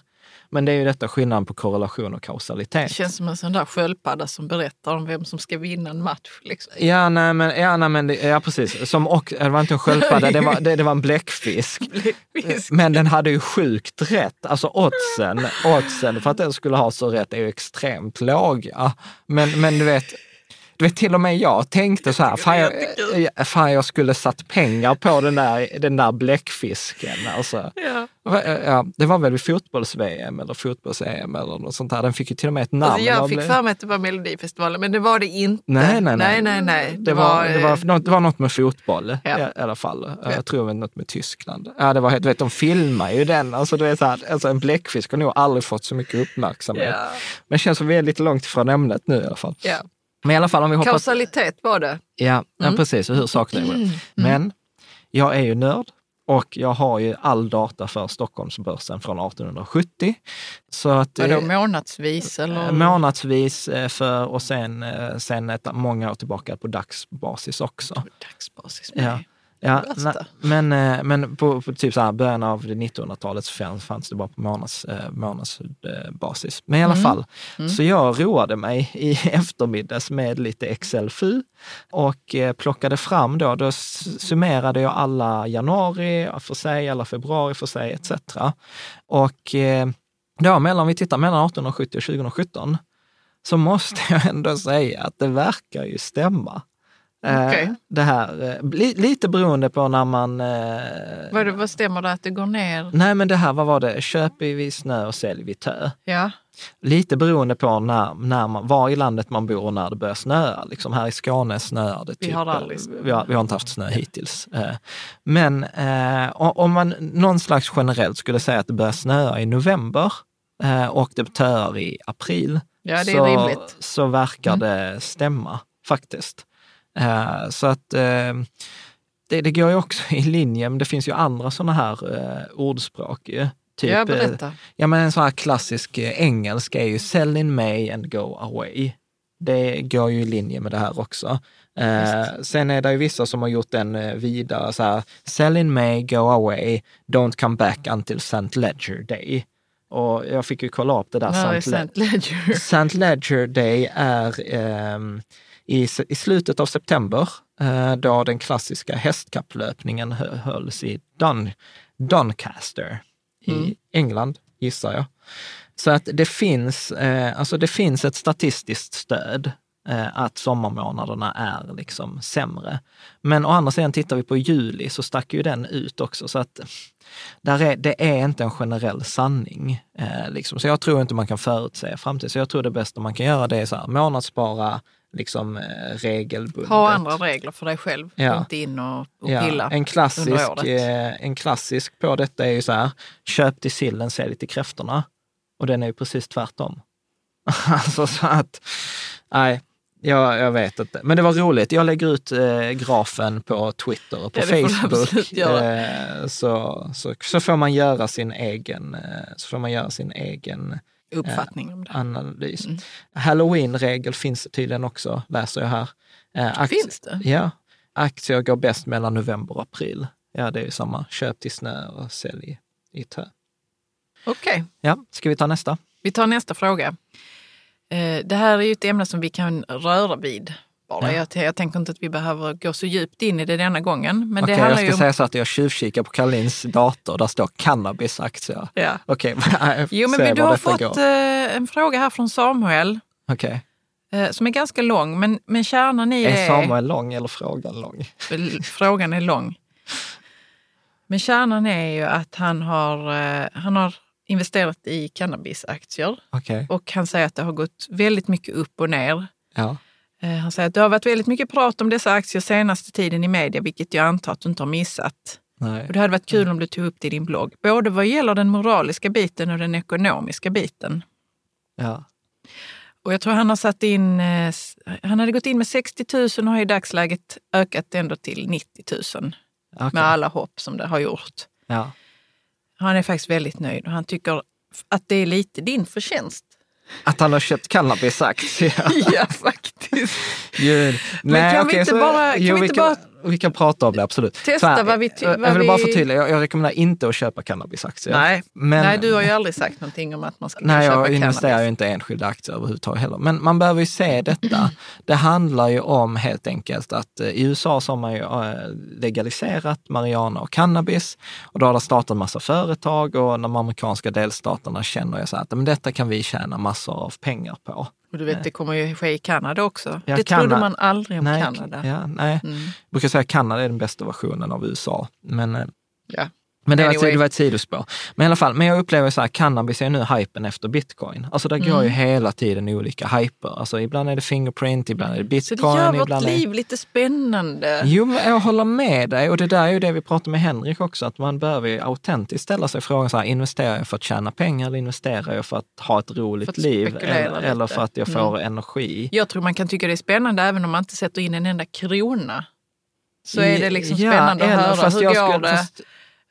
Men det är ju detta skillnaden på korrelation och kausalitet. Det känns som en sån där sköldpadda som berättar om vem som ska vinna en match. Liksom. Ja, nej, men, ja, nej, men det, ja, precis. Som och, det var inte en sköldpadda, det var, det, det var en bläckfisk. <laughs> Fisk. Men den hade ju sjukt rätt. Alltså oddsen, oddsen för att den skulle ha så rätt är ju extremt låga. Men, men du vet, vet, till och med jag tänkte så här, fan jag, fan jag skulle satt pengar på den där, den där bläckfisken. Alltså. Ja. Ja, det var väl vid fotbolls-VM eller fotbolls-EM eller något sånt där. Den fick ju till och med ett namn. Alltså jag fick för mig att det var Melodifestivalen, men det var det inte. Nej, nej, nej. nej, nej, nej. Det var, det, var, eh, något, det var något med fotboll Ja. i, alla fall. Ja. Jag tror det var något med Tyskland. Ja, det var, du vet, de filmar ju den. Alltså, du vet, så här, alltså, en bläckfisk har nog aldrig fått så mycket uppmärksamhet. ja. Men det känns som vi är lite långt ifrån ämnet nu i alla fall. Ja. Men i alla fall om vi hoppas... Kausalitet var det. Ja, ja Mm. precis. Och hur saker är. Men jag är ju nörd och jag har ju all data för Stockholmsbörsen från 1870. Så att, Vadå, eh, månadsvis eller? månadsvis eh, för, och sen, eh, sen ett, många år tillbaka på dagsbasis också. Dagsbasis Ja. Ja, na- men, eh, men på, på typ så här början av det 1900-talet så fanns, fanns det bara på månads, eh, månadsbasis. Men i alla Mm. fall, Mm. så jag roade mig i <laughs> eftermiddags med lite Excel-fu och eh, plockade fram då, då summerade jag alla januari för sig, alla februari för sig etc. Och då mellan, om vi tittar mellan 1870 och 2017, så måste <laughs> jag ändå säga att det verkar ju stämma. Eh, Okej. Det här, eh, li, lite beroende på när man... Eh, Vad, vad stämmer det att det går ner? nej men det här, vad var det? Köp vid snö och sälj vid tö. Ja, Lite beroende på när, när man, var i landet man bor och när det börjar snöa. Liksom här i Skåne snöar det. Vi typ, har aldrig vi, har, vi har inte haft snö hittills. Men om man någon slags generellt skulle säga att det börjar snöa i november och det töar i april, ja det är så, rimligt. så verkar Mm. det stämma faktiskt. Eh, så att eh, det, det går ju också i linje, men det finns ju andra sådana här eh, ordspråk. Typ, ja, berätta. Ja, men en sån här klassisk engelsk är ju sell in May and go away. Det går ju i linje med det här också. Eh, sen är det ju vissa som har gjort den vidare, så här, sell in May, go away, don't come back until St. Ledger Day. Och jag fick ju kolla upp det där. St. Le- St. Ledger? St. Ledger Day är ehm, i, i slutet av september, eh, då den klassiska hästkapplöpningen hö- hölls i Dun, Doncaster i Mm. England, gissar jag. Så att det finns, eh, alltså det finns ett statistiskt stöd eh, att sommarmånaderna är liksom sämre. Men å andra sidan tittar vi på juli så stack ju den ut också. Så att där är, det är inte en generell sanning. Eh, liksom. Så jag tror inte man kan förutsäga framtiden. Så jag tror det bästa man kan göra det är så här, månadsspara liksom, eh, regelbundet. Ha andra regler för dig själv. Ja. Inte in och, och Ja, pilla. en, klassisk, under året. eh, en klassisk på detta är ju så här, köp till sillen, sälj till kräftorna. Och den är ju precis tvärtom. <laughs> alltså så att, nej, jag, jag vet inte. Men det var roligt. Jag lägger ut eh, grafen på Twitter och på Ja, Facebook. Eh, så, så, så får man göra sin egen, eh, så får man göra sin egen Uppfattning om det. analys. Mm. Halloween-regel finns tydligen också, läser jag här. Eh, Finns det? Ja. Aktier går bäst mellan november och april. Ja, det är ju samma. Köp till snö och sälj i tö. Okej, Ja, ska vi ta nästa? vi tar nästa fråga. Eh, det här är ju ett ämne som vi kan röra vid. Bara. Ja. Jag, jag tänker inte att vi behöver gå så djupt in i det denna gången. Men Okej, det jag ska ju om... säga så att jag tjuvkikar på Karlins dator. Där står cannabisaktier. Ja. Okej, <laughs> Jo, men du har fått går. eh, en fråga här från Samuel Okej. eh, som är ganska lång, men, men kärnan i det Är Samuel lång eller frågan lång? Frågan är lång. Men kärnan är ju att han har, eh, han har investerat i cannabisaktier Okej. och han säger att det har gått väldigt mycket upp och ner. Ja. Eh, Han säger att det har varit väldigt mycket prat om dessa aktier senaste tiden i media, vilket jag antar att du inte har missat. Nej. Och det hade varit kul om du tog upp det i din blogg, både vad gäller den moraliska biten och den ekonomiska biten. Ja. Och jag tror han har satt in, eh, han hade gått in med 60 000 och har i dagsläget ökat ändå till 90 000 Okej. med alla hopp som det har gjort. Ja. Han är faktiskt väldigt nöjd och han tycker att det är lite din förtjänst. Att han har köpt cannabisaktier. <laughs> ja, faktiskt. Ju- Nej, kan vi okej, inte så- bara- kan jo, vi vi, inte kan, bara vi kan prata om det, absolut. testa här, vad vi Jag vad vill bara förtydliga, jag, jag rekommenderar inte att köpa cannabisaktier. Nej. Men, Nej, du har ju aldrig sagt någonting om att man ska Nej, köpa jag investerar ju cannabis. inte i enskilda aktier överhuvudtaget heller. Men man behöver ju se detta. <clears throat> Det handlar ju om helt enkelt att eh, i USA så har man ju eh, legaliserat marijuana och cannabis och då har det startat en massa företag och de amerikanska delstaterna känner ju så här att men detta kan vi tjäna massor av pengar på. Och du vet, det kommer ju ske i Kanada också. Ja, det Kanada- trodde man aldrig om nej, Kanada. Ja, nej. Mm. Jag brukar säga att Kanada är den bästa versionen av USA. Men, eh, Ja. Men det, var Anyway. ett, det var ett sidospår. Men i alla fall, men jag upplever så här, cannabis är nu hypen efter bitcoin. Alltså det går Mm. ju hela tiden olika hyper. Alltså ibland är det fingerprint, ibland är det Så bitcoin. det gör vårt ibland är... liv lite spännande. Jo, men jag håller med dig och det där är ju det vi pratar med Henrik också, att man behöver ju autentiskt ställa sig frågan så här, investerar jag för att tjäna pengar eller investerar jag för att ha ett roligt liv eller, eller för att jag får energi? Jag tror man kan tycka det är spännande även om man inte sätter in en enda krona. Så är det liksom Ja, spännande eller att höra. Hur jag går skulle- det? fast-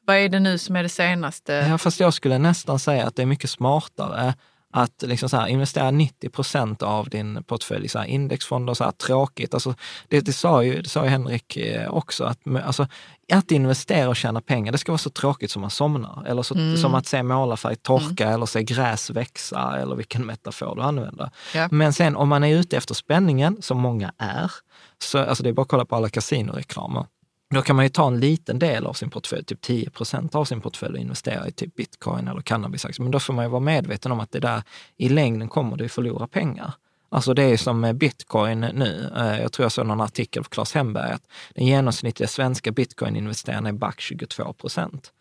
Vad är det nu som är det senaste? Ja, fast jag skulle nästan säga att det är mycket smartare att liksom så här, investera 90 procent av din portfölj i så här indexfonder, så här tråkigt. Alltså, det, det, sa ju, det sa ju Henrik eh, också, att, alltså, att investera och tjäna pengar, det ska vara så tråkigt som man somnar. Eller så, Mm. som att se målarfärg torka eller se gräs växa eller vilken metafor du använder. Ja. Men sen om man är ute efter spänningen, som många är, så alltså det är bara att kolla på alla kasinoreklamer. Då kan man ju ta en liten del av sin portfölj, typ 10 procent av sin portfölj och investera i typ bitcoin eller cannabisaktier. Men då får man ju vara medveten om att det där i längden kommer du förlora pengar. Alltså det är som med bitcoin nu. Eh, Jag tror jag såg någon artikel av Claes Hemberg att den genomsnittliga svenska bitcoininvesteraren är back 22 procent.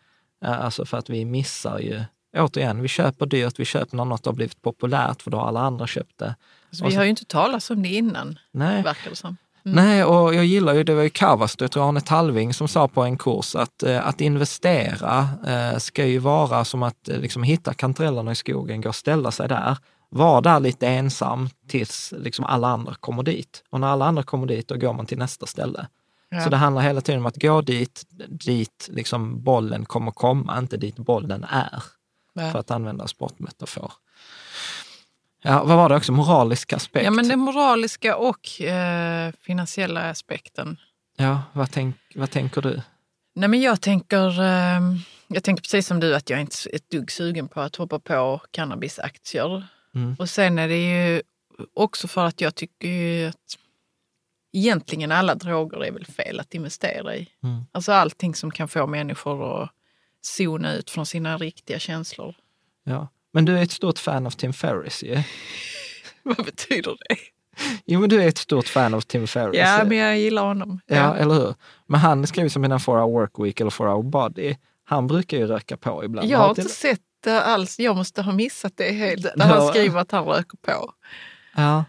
Eh, Alltså för att vi missar ju, återigen, vi köper dyrt, vi köper när något har blivit populärt för då har alla andra köpt det. Så Och vi har ju inte talat om det innan, Nej. verkar det som. Nej, och jag gillar ju, det var ju Kavastu, jag tror Arne Talving, som sa på en kurs att, eh, att investera eh, ska ju vara som att eh, liksom, hitta kantarellerna i skogen, gå och ställa sig där, vara där lite ensam tills liksom, alla andra kommer dit. Och när alla andra kommer dit, då går man till nästa ställe. Ja. Så det handlar hela tiden om att gå dit, dit liksom bollen kommer komma, inte dit bollen är, Ja. för att använda sportmetafor. Ja, vad var det också? Moralisk aspekt? Ja, men den moraliska och eh, finansiella aspekten. Ja, vad, tänk, vad tänker du? Nej, men jag tänker, eh, jag tänker precis som du att jag är inte är ett dugg sugen på att hoppa på cannabisaktier. Mm. Och sen är det ju också för att jag tycker ju att egentligen alla droger är väl fel att investera i. Mm. Alltså allting som kan få människor att zona ut från sina riktiga känslor. Ja. Men du är ett stort fan av Tim Ferriss ju. <laughs> Vad betyder det? Jo, men du är ett stort fan av Tim Ferriss. Ja, men jag gillar honom. ja, eller hur? Men han skriver som i den 4 hour work week eller 4 hour body. Han brukar ju röka på ibland. Jag har inte sett det alls. Jag måste ha missat det helt. <laughs> Det- Där han skriver att han röker på. Ja,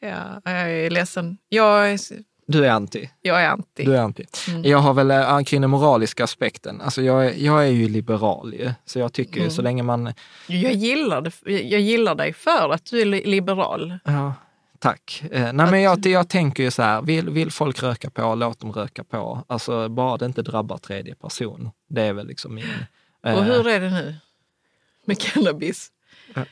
Ja, jag är ledsen. Jag du är anti. jag är anti. Du är anti. Mm. Jag har väl äh, kring den moraliska aspekten. Alltså jag, är- jag är ju liberal ju. Så jag tycker Mm. så länge man... Jag, gillar det, jag gillar dig för att du är li- liberal. Ja, tack. Eh, nej, men jag, jag tänker ju så här, vill, vill folk röka på, låt dem röka på. Alltså bara det inte drabbar tredje person. Det är väl liksom min... eh, Och hur är det nu med cannabis? Ja.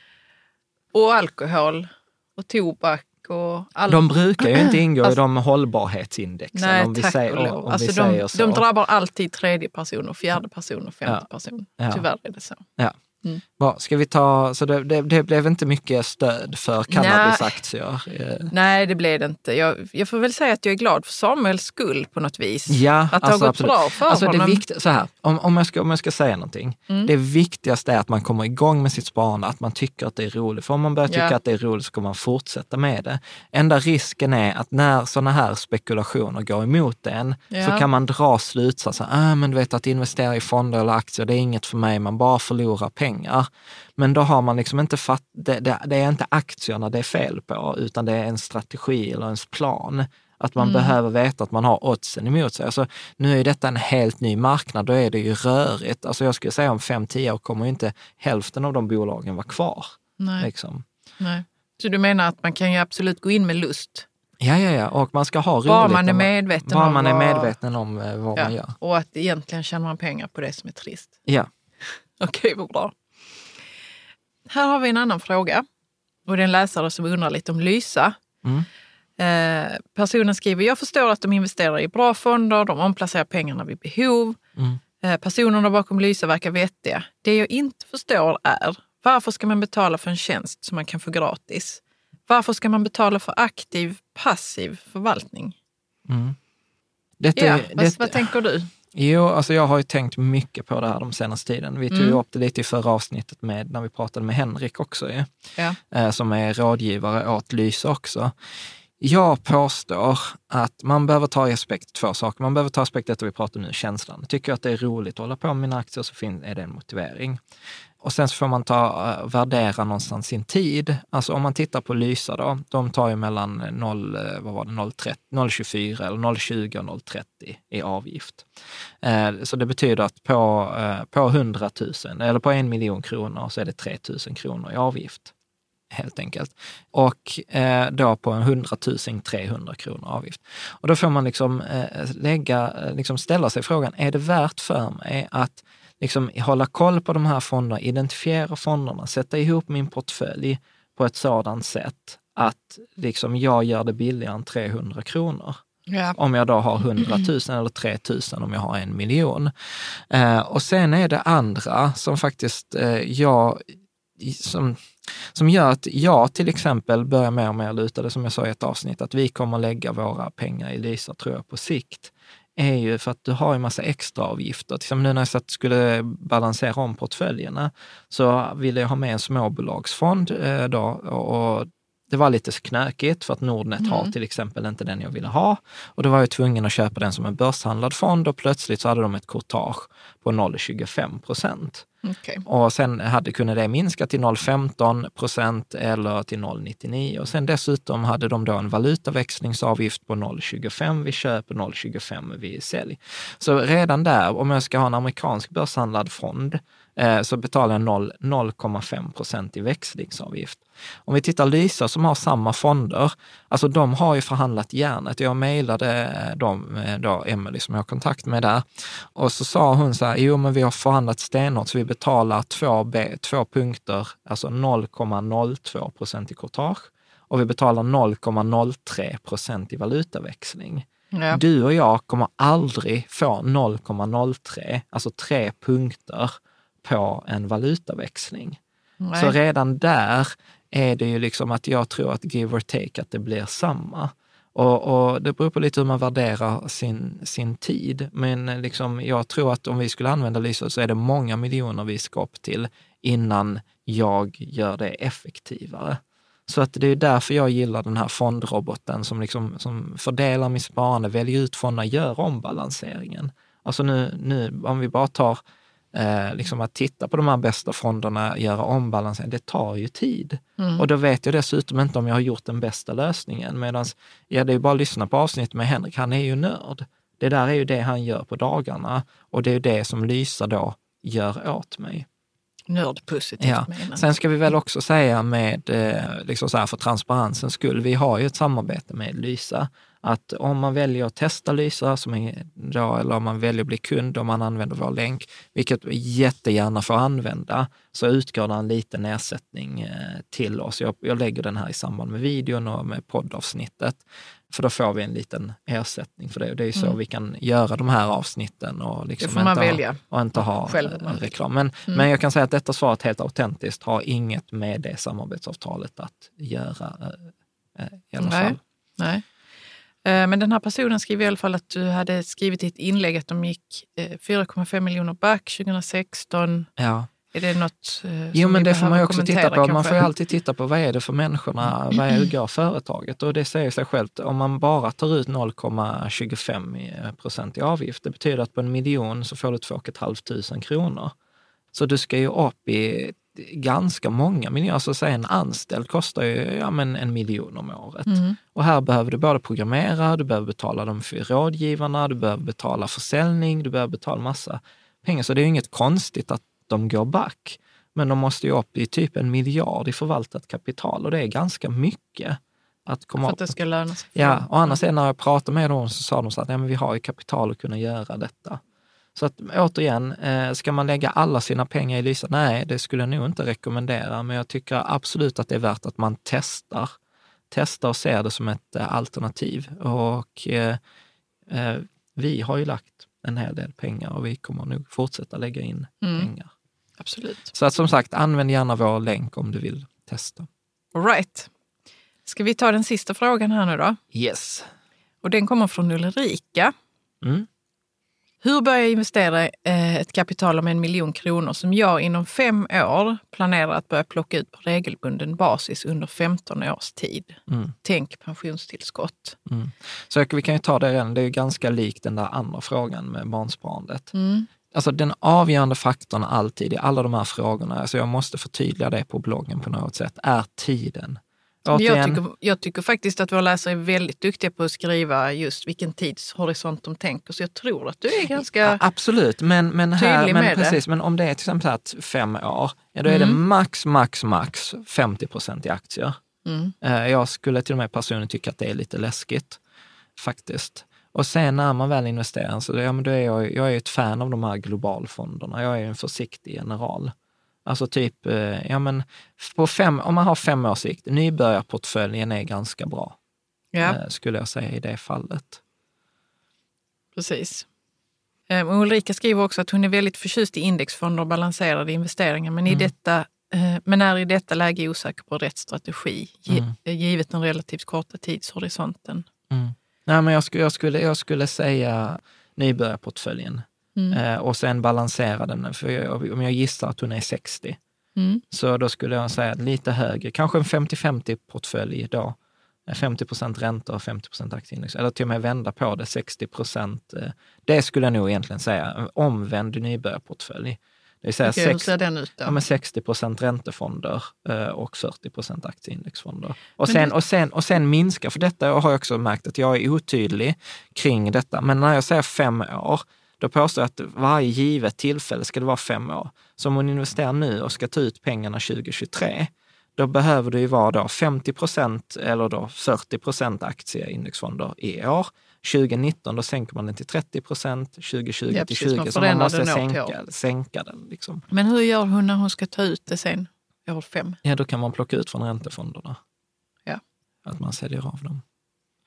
Och alkohol och tobak och allt. De brukar ju inte ingå i Alltså- de hållbarhetsindexen. Nej, om vi tack säger, och lov. om Alltså vi säger de, så. de drabbar alltid tredje person och fjärde person och femte Ja. person. Tyvärr är det så. Ja. Mm. Bra, ska vi ta, så det, det, det, blev inte mycket stöd för cannabisaktier? Nej, Nej det blev det inte. Jag, jag, får väl säga att jag är glad för Samuels skull på något vis. Ja, att det alltså, har gått absolut. bra för alltså, honom. Det vikt, så här, om, om, jag ska, om jag ska säga någonting. Mm. Det viktigaste är att man kommer igång med sitt sparande, att man tycker att det är roligt. För om man börjar tycka ja. att det är roligt så kommer man fortsätta med det. Enda risken är att när sådana här spekulationer går emot en ja. så kan man dra slutsatser. Ah, men du vet att investera i fonder eller aktier, det är inget för mig, man bara förlorar pengar. Men då har man liksom inte fatt, det, det, det, är inte aktierna det är fel på, utan det är en strategi eller ens plan. Att man mm. behöver veta att man har oddsen emot sig. Alltså, nu är detta en helt ny marknad, då är det ju rörigt. Alltså jag skulle säga om fem tio år kommer inte hälften av de bolagen vara kvar. Nej. Liksom. Nej. Så du menar att man kan ju absolut gå in med lust? Ja, ja, ja. Och man ska ha roligt. Bara man är medveten bara om man är medveten om eh, vad ja. man gör. Och att egentligen tjänar man pengar på det som är trist. Ja. Okej, vad bra. Här har vi en annan fråga. Och det är en läsare som undrar lite om Lysa. Mm. Eh, personen skriver, jag förstår att de investerar i bra fonder, de omplacerar pengarna vid behov. Mm. Eh, personerna bakom Lysa verkar vettiga. Det jag inte förstår är, varför ska man betala för en tjänst som man kan få gratis? Varför ska man betala för aktiv, passiv förvaltning? Mm. Detta, ja, vad, vad tänker du? Jo, alltså jag har ju tänkt mycket på det här de senaste tiden. Vi tog mm. upp det lite i förra avsnittet med, när vi pratade med Henrik också, ja. Ja. Eh, som är rådgivare åt Lysa också. Jag påstår att man behöver ta i aspekt två saker. Man behöver ta aspekt detta vi pratar nu, känslan. Tycker jag att det är roligt att hålla på med mina aktier så är det en motivering. Och sen så får man ta, eh, värdera någonstans sin tid. Alltså om man tittar på Lysa då, de tar ju mellan 0, eh, vad var det, 0,30, 0,24 eller 0,20 och 0,30 i avgift. Eh, så det betyder att på, på 100 000 eller på en miljon kronor så är det 3 000 kronor i avgift helt enkelt. Och eh, då på en 100 000 300 kronor avgift. Och då får man liksom eh, lägga, liksom ställa sig frågan, är det värt för mig att liksom hålla koll på de här fonderna, identifiera fonderna, sätta ihop min portfölj på ett sådant sätt att liksom jag gör det billigare än 300 kronor. Ja. Om jag då har 100 000 eller 3 000 om jag har en miljon. Eh, och sen är det andra som faktiskt eh, jag, som, som gör att jag till exempel börjar mer och mer luta det, som jag sa i ett avsnitt, att vi kommer lägga våra pengar i Lysa, tror jag, på sikt är ju för att du har en massa extra avgifter. Till exempel nu när jag satt, skulle balansera om portföljerna så ville jag ha med en småbolagsfond eh, då och det var lite knökigt för att Nordnet mm. har till exempel inte den jag ville ha. Och då var jag tvungen att köpa den som en börshandlad fond och plötsligt så hade de ett courtage på 0,25 procent. Okay. Och sen hade, kunde det minska till 0,15 procent eller till 0,99. Och sen dessutom hade de då en valutaväxlingsavgift på 0,25 vid köp och 0,25 vid sälj. Så redan där, om jag ska ha en amerikansk börshandlad fond, så betalar jag 0,5 procent i växlingsavgift. Om vi tittar Lysa som har samma fonder, alltså de har ju förhandlat järnet. Jag mejlade dem, eh, då Emelie som jag har kontakt med där, och så sa hon så här, jo men vi har förhandlat stenhårt så vi betalar två, B, två punkter, alltså 0,02 procent i courtage och vi betalar 0,03 procent i valutaväxling. Ja. Du och jag kommer aldrig få 0,03, alltså tre punkter på en valutaväxling. Nej. Så redan där är det ju liksom att jag tror att give or take, att det blir samma. Och, och, det beror på lite hur man värderar sin, sin tid. Men liksom, jag tror att om vi skulle använda Lysa så är det många miljoner vi ska upp till innan jag gör det effektivare. Så att det är därför jag gillar den här fondroboten som, liksom, som fördelar mitt sparande, väljer ut fonderna, gör ombalanseringen. Alltså nu, nu om vi bara tar Eh, liksom att titta på de här bästa fonderna, göra ombalansering, det tar ju tid. Mm. Och då vet jag dessutom inte om jag har gjort den bästa lösningen. Medan, ja det är bara att lyssna på avsnittet med Henrik, han är ju nörd. Det där är ju det han gör på dagarna och det är det som Lysa då gör åt mig. Nördpositivt ja. Sen ska vi väl också säga med, eh, liksom så här för transparensens skull, vi har ju ett samarbete med Lysa att om man väljer att testa Lysa, som är då, eller om man väljer att bli kund om man använder vår länk, vilket vi jättegärna får använda, så utgår det en liten ersättning eh, till oss. Jag, jag lägger den här i samband med videon och med poddavsnittet. För då får vi en liten ersättning för det. Och det är så Mm. vi kan göra de här avsnitten och, liksom inte, ha, och inte ha själv eh, reklam. Men, Mm. men jag kan säga att detta svaret helt autentiskt har inget med det samarbetsavtalet att göra eh, i alla Nej. fall. Nej. Eh, Men den här personen skriver i alla fall att du hade skrivit i ett inlägg att de gick eh, 4,5 miljoner back 2016. Ja. Är det något eh, Jo, men det får man ju också titta på. Man kanske? får ju alltid titta på vad är det för människorna, vad är, hur går företaget? Och det säger sig självt, om man bara tar ut 0,25 i- procent i avgift, det betyder att på en miljon så får du 2 500 kronor. Så du ska ju upp i ganska många miljoner. Alltså säg en anställd kostar ju ja, men en miljon om året. Mm. Och här behöver du både programmera, du behöver betala de för rådgivarna, du behöver betala försäljning, du behöver betala massa pengar. Så det är ju inget konstigt att de går back. Men de måste ju upp i typ en miljard i förvaltat kapital och det är ganska mycket att komma För att det ska löna sig. Ja, och annars när jag pratade med dem så sa de så att ja, men vi har ju kapital att kunna göra detta. Så att återigen, eh, ska man lägga alla sina pengar i Lysa? Nej, det skulle jag nog inte rekommendera, men jag tycker absolut att det är värt att man testar. Testar och ser det som ett eh, alternativ. Och eh, eh, vi har ju lagt en hel del pengar och vi kommer nog fortsätta lägga in Mm. pengar. Absolut. Så att som sagt, använd gärna vår länk om du vill testa. All right. Ska vi ta den sista frågan här nu då? Yes. Och den kommer från Ulrika. Mm. Hur börjar jag investera eh, ett kapital om en miljon kronor som jag inom fem år planerar att börja plocka ut på regelbunden basis under 15 års tid? Mm. Tänk pensionstillskott. Mm. Så vi kan ju ta det redan, det är ju ganska likt den där andra frågan med barnsparandet. Mm. Alltså den avgörande faktorn alltid i alla de här frågorna, alltså jag måste förtydliga det på bloggen på något sätt, är tiden. Jag tycker, jag tycker faktiskt att våra läsare är väldigt duktiga på att skriva just vilken tidshorisont de tänker. Så jag tror att du är ganska... Ja, absolut, men, men, här, men, med det. precis, men om det är till exempel att fem år, ja, då är det Mm. max, max, max 50 procent i aktier. Mm. Eh, Jag skulle till och med personligen tycka att det är lite läskigt, faktiskt. Och sen när man väl investerar, så ja, men då är jag, jag är ett fan av de här globalfonderna. Jag är en försiktig general. Alltså typ, eh, ja men på fem, om man har fem års sikt, nybörjarportföljen är ganska bra, Ja, eh, skulle jag säga i det fallet. precis. Eh, och Ulrika skriver också att hon är väldigt förtjust i indexfonder och balanserade investeringar, men, i Mm. detta, eh, men är i detta läge osäker på rätt strategi, gi- Mm. givet den relativt korta tidshorisonten. Mm. Nej, men jag skulle, jag, skulle, jag skulle säga nybörjarportföljen Mm. eh, och sen balansera den. För jag, om jag gissar att hon är 60, Mm. Så då skulle jag säga lite högre, kanske en 50-50 portfölj då. 50 procent ränta och 50 procent aktieindex. Eller till och med vända på det, 60 procent. eh, Det skulle jag nog egentligen säga, omvänd nybörjarportfölj. Det vill säga ut då? ja, men 60 procent räntefonder eh, och 40 procent aktieindexfonder. Och sen, det- och, sen, och sen minska, för detta har jag också märkt att jag är otydlig kring detta. Men när jag säger fem år, då påstår jag att varje givet tillfälle ska det vara fem år. Så om hon investerar nu och ska ta ut pengarna 2023, då behöver det ju vara då 50 procent eller då 40 procent aktieindexfonder i år. 2019 då sänker man den till 30 procent, 2020 Ja, till precis, 20, man så man måste sänka, sänka den. Liksom. Men hur gör hon när hon ska ta ut det sen, år fem? Ja, då kan man plocka ut från räntefonderna. Ja. Att man säljer av dem.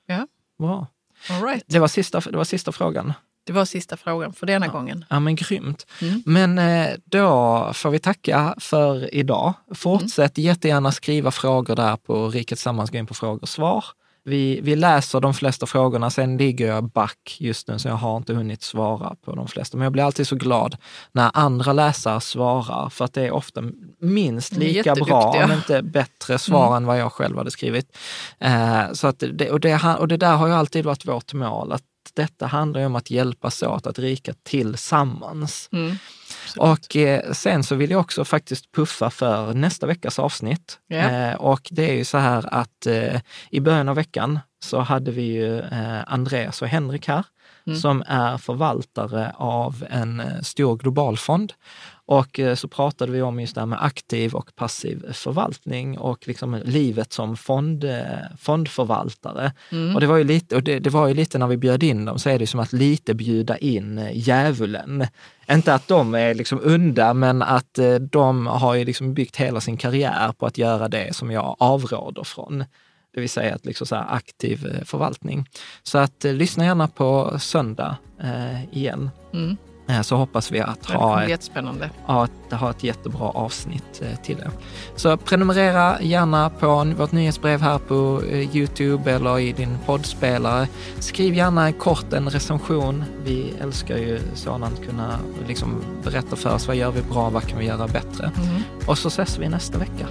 Ja. Bra. All right. Det var sista, det var sista frågan. Det var sista frågan för denna gången. Ja, men grymt. Mm. Men eh, då får vi tacka för idag. Fortsätt jättegärna skriva frågor där på Riket Sammans, gå in på frågor och svar. Vi, vi läser de flesta frågorna, sen ligger jag back just nu så jag har inte hunnit svara på de flesta. Men jag blir alltid så glad när andra läsare svarar, för att det är ofta minst lika bra, om inte bättre svar än vad jag själv hade skrivit. Eh, så att det, och, det, och det där har ju alltid varit vårt mål, att detta handlar ju om att hjälpas åt att rika tillsammans. Mm. Och eh, sen så vill jag också faktiskt puffa för nästa veckas avsnitt. Ja. Eh, och det är ju så här att eh, i början av veckan så hade vi ju eh, Andreas och Henrik här Mm. som är förvaltare av en eh, stor globalfond. Och eh, så pratade vi om just det här med aktiv och passiv förvaltning och liksom livet som fond, eh, fondförvaltare. Mm. Och det var ju lite, och det, det var ju lite när vi bjöd in dem, så är det som att lite bjuda in eh, djävulen. Inte att de är liksom unda, men att de har ju liksom byggt hela sin karriär på att göra det som jag avråder från. det vill säga ett liksom så aktiv förvaltning. Så att eh, lyssna gärna på söndag eh, igen. Mm. Eh, så hoppas vi att ha ett, ja, ha ett jättebra avsnitt eh, till det. Så prenumerera gärna på vårt nyhetsbrev här på eh, Youtube eller i din poddspelare. Skriv gärna kort en recension. Vi älskar ju sådant, kunna liksom berätta för oss vad gör vi bra, vad kan vi göra bättre? Mm. Och så ses vi nästa vecka.